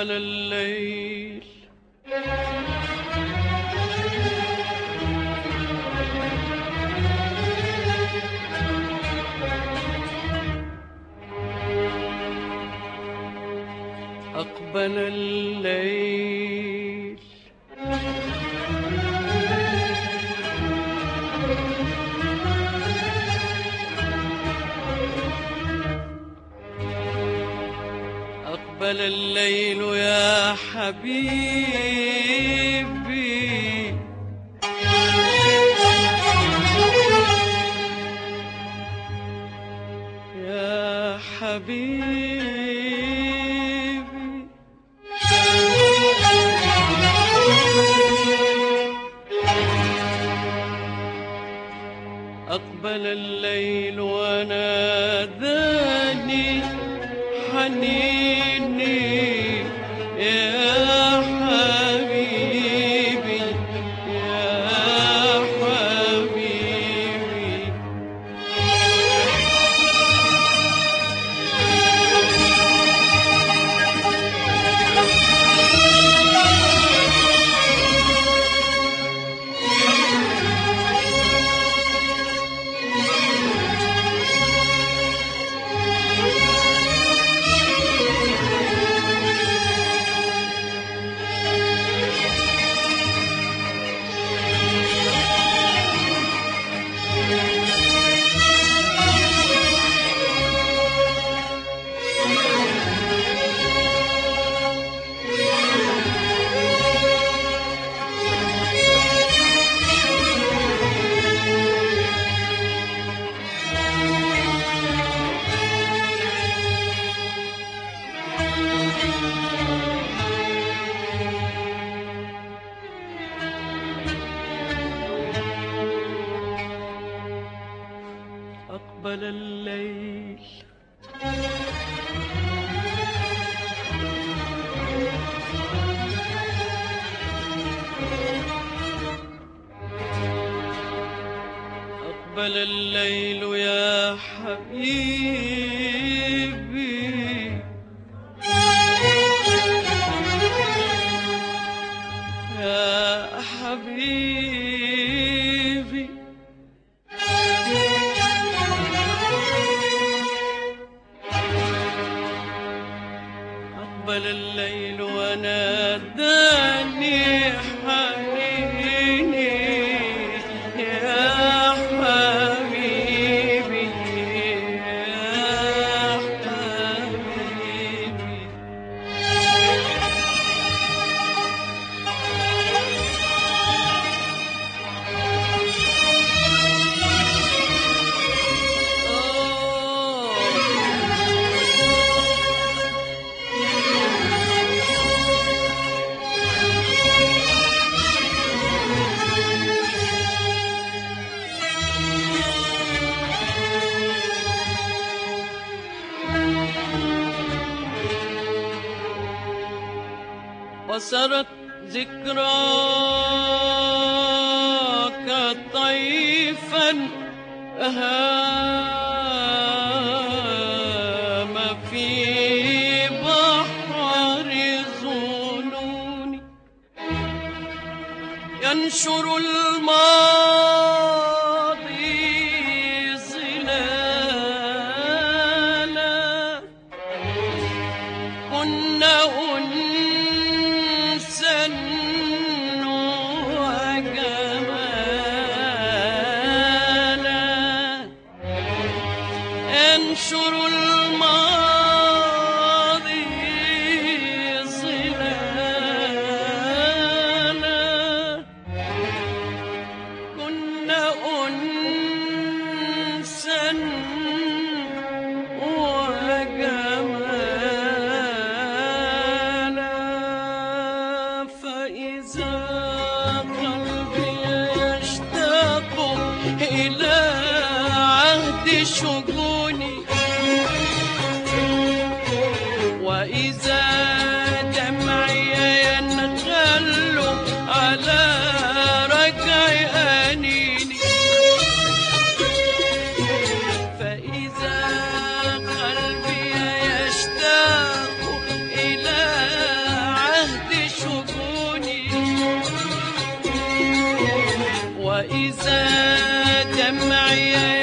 أقبل الليل حبيبي كنا وإذا دمعي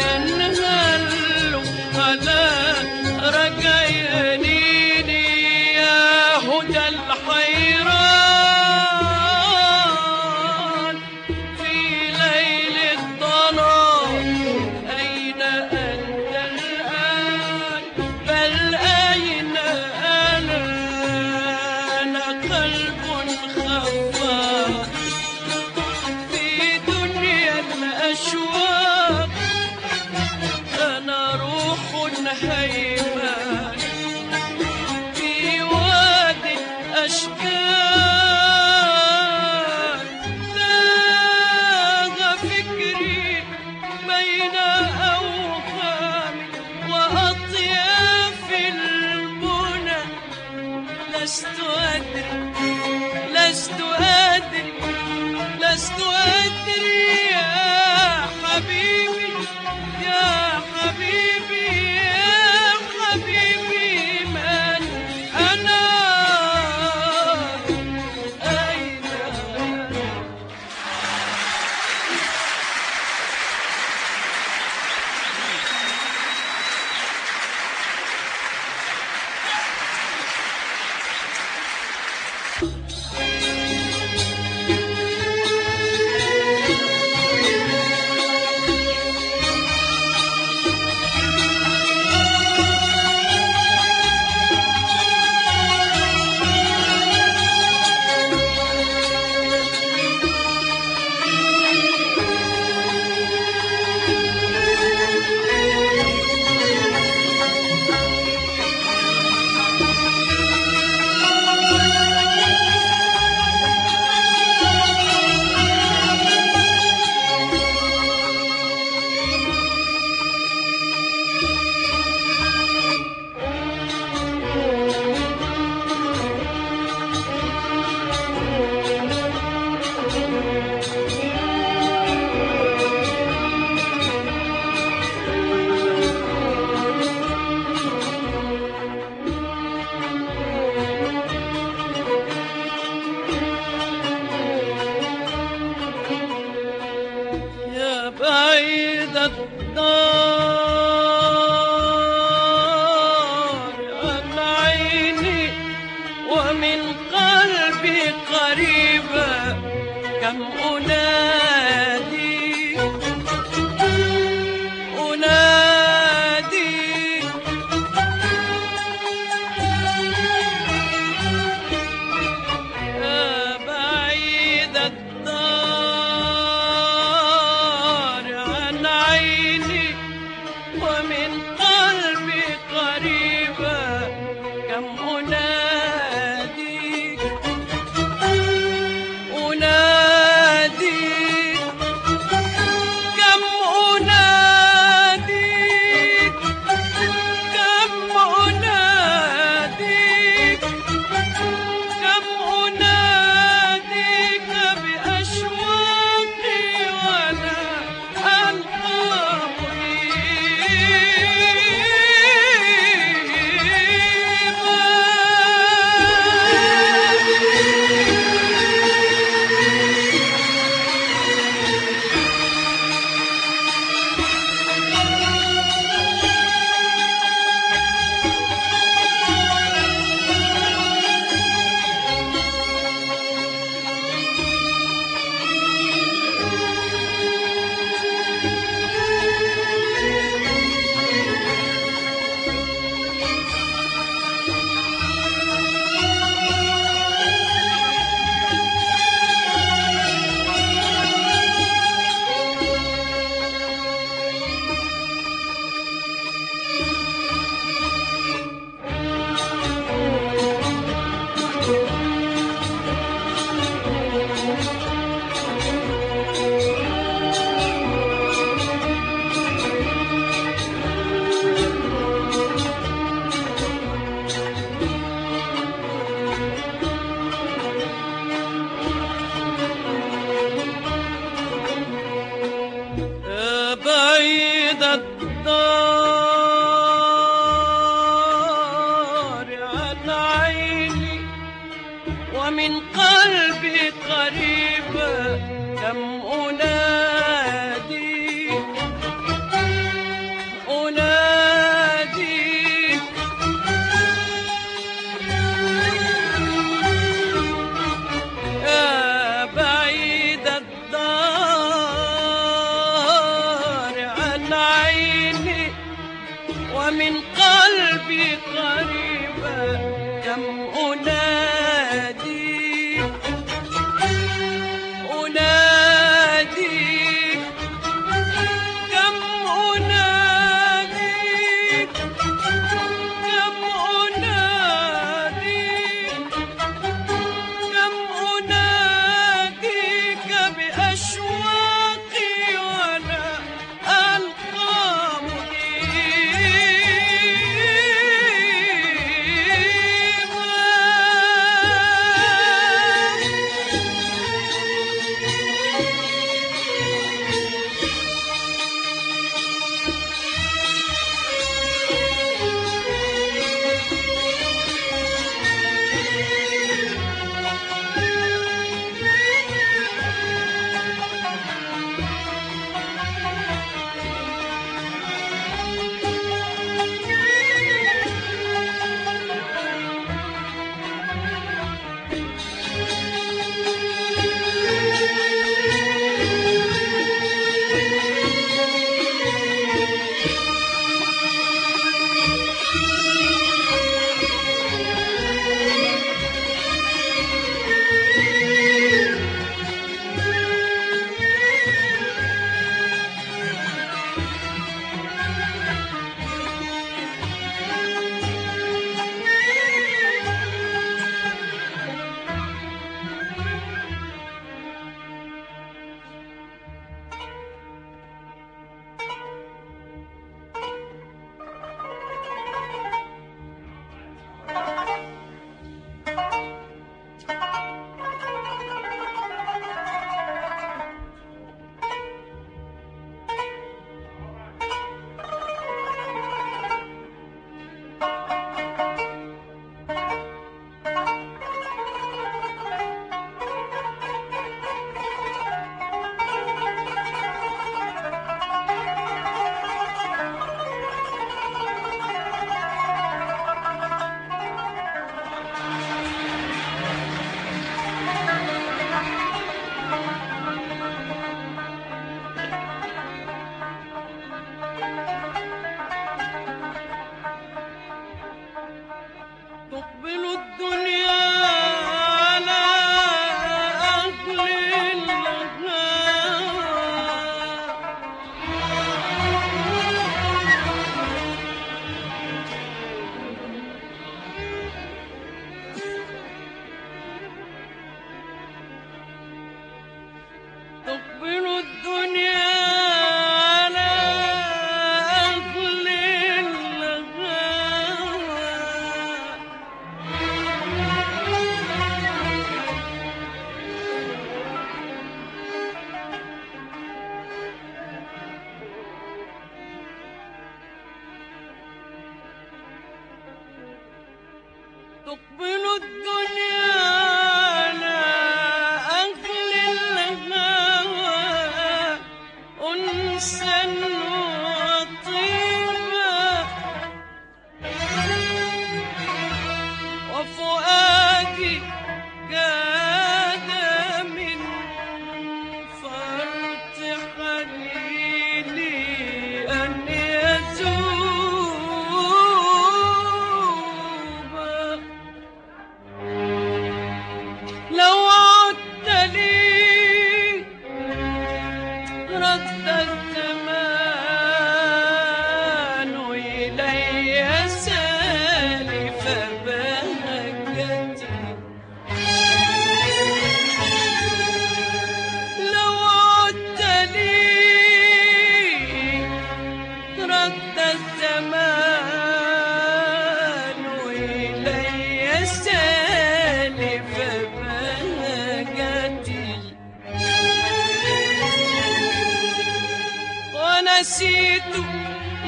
necessito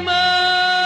mais.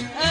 Hey.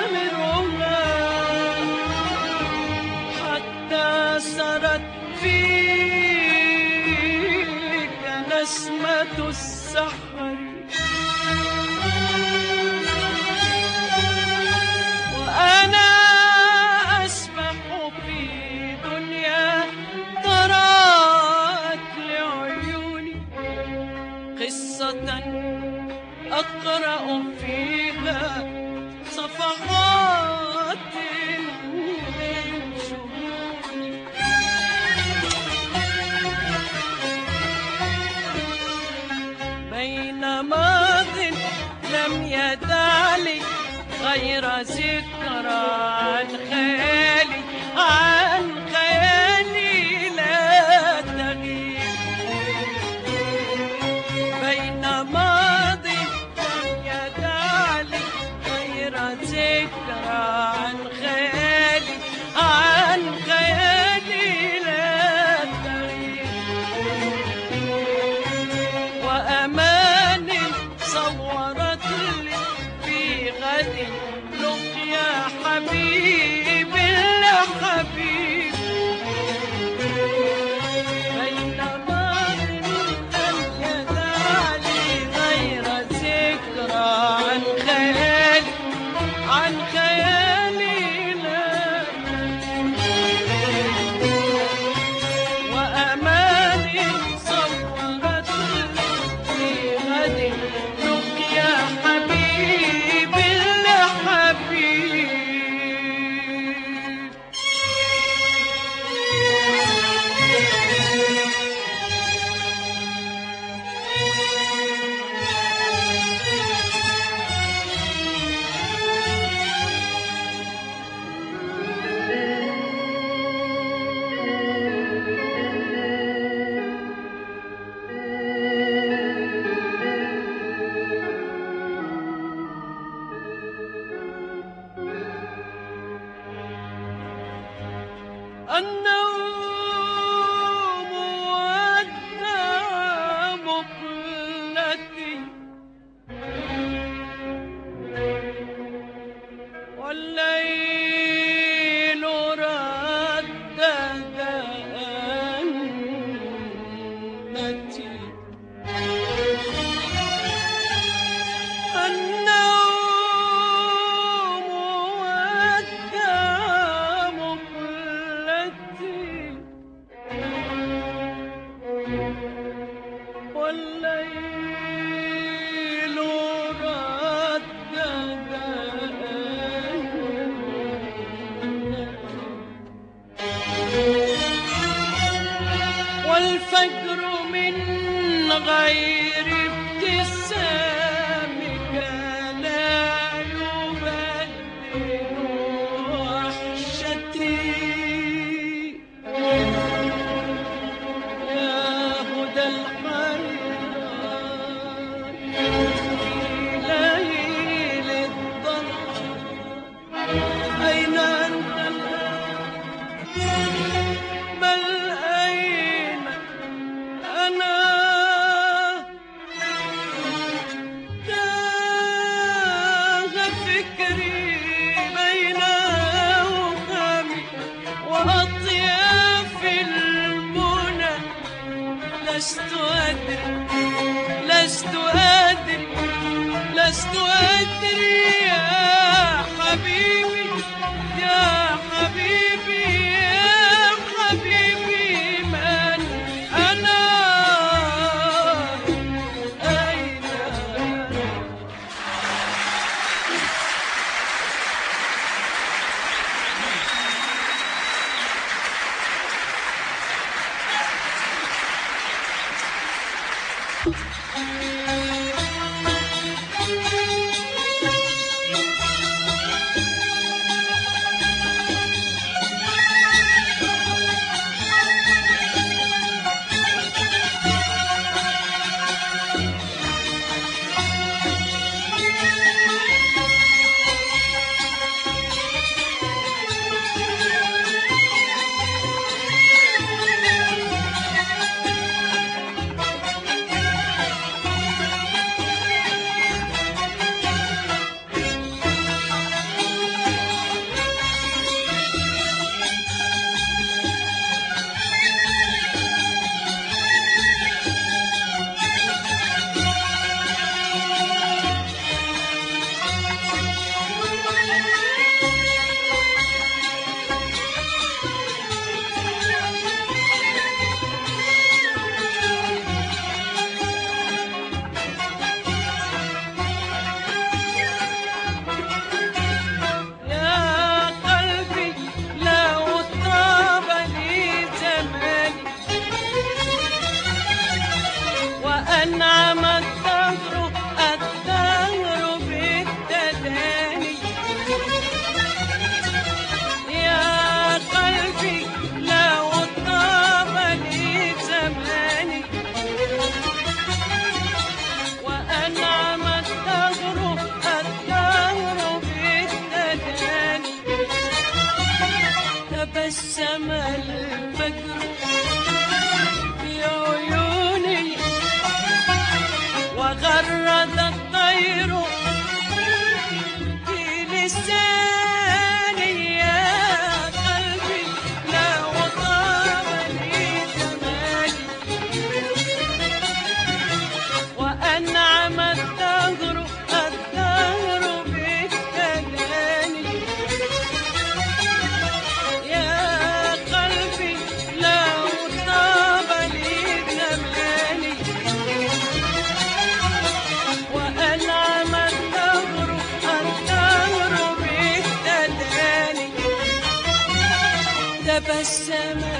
Cameron غير ذكرى عن النوم تبسم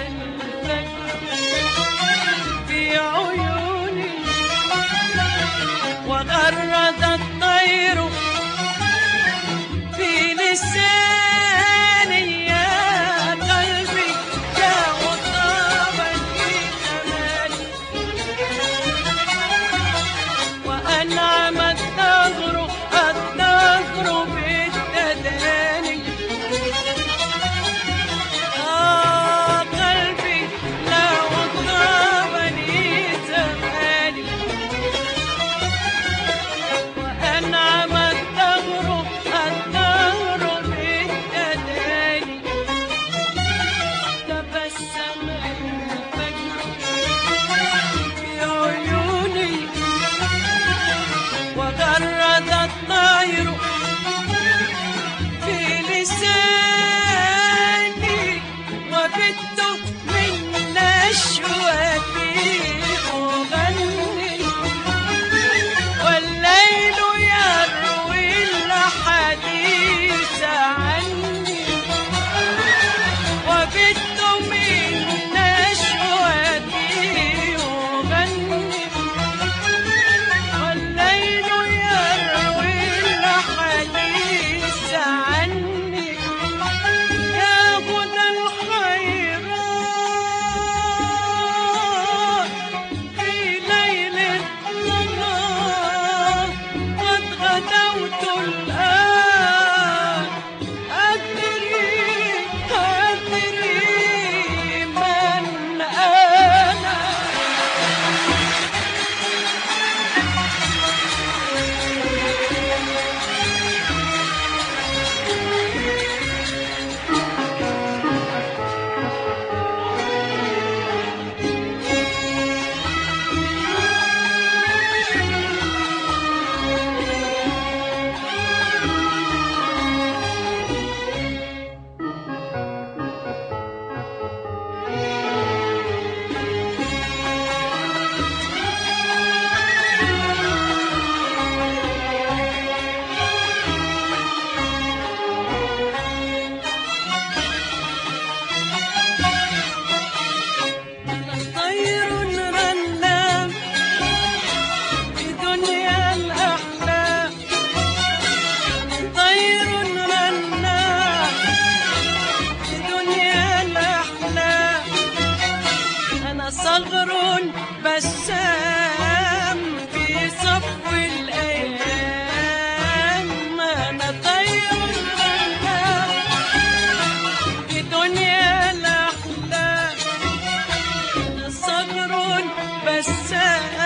بسام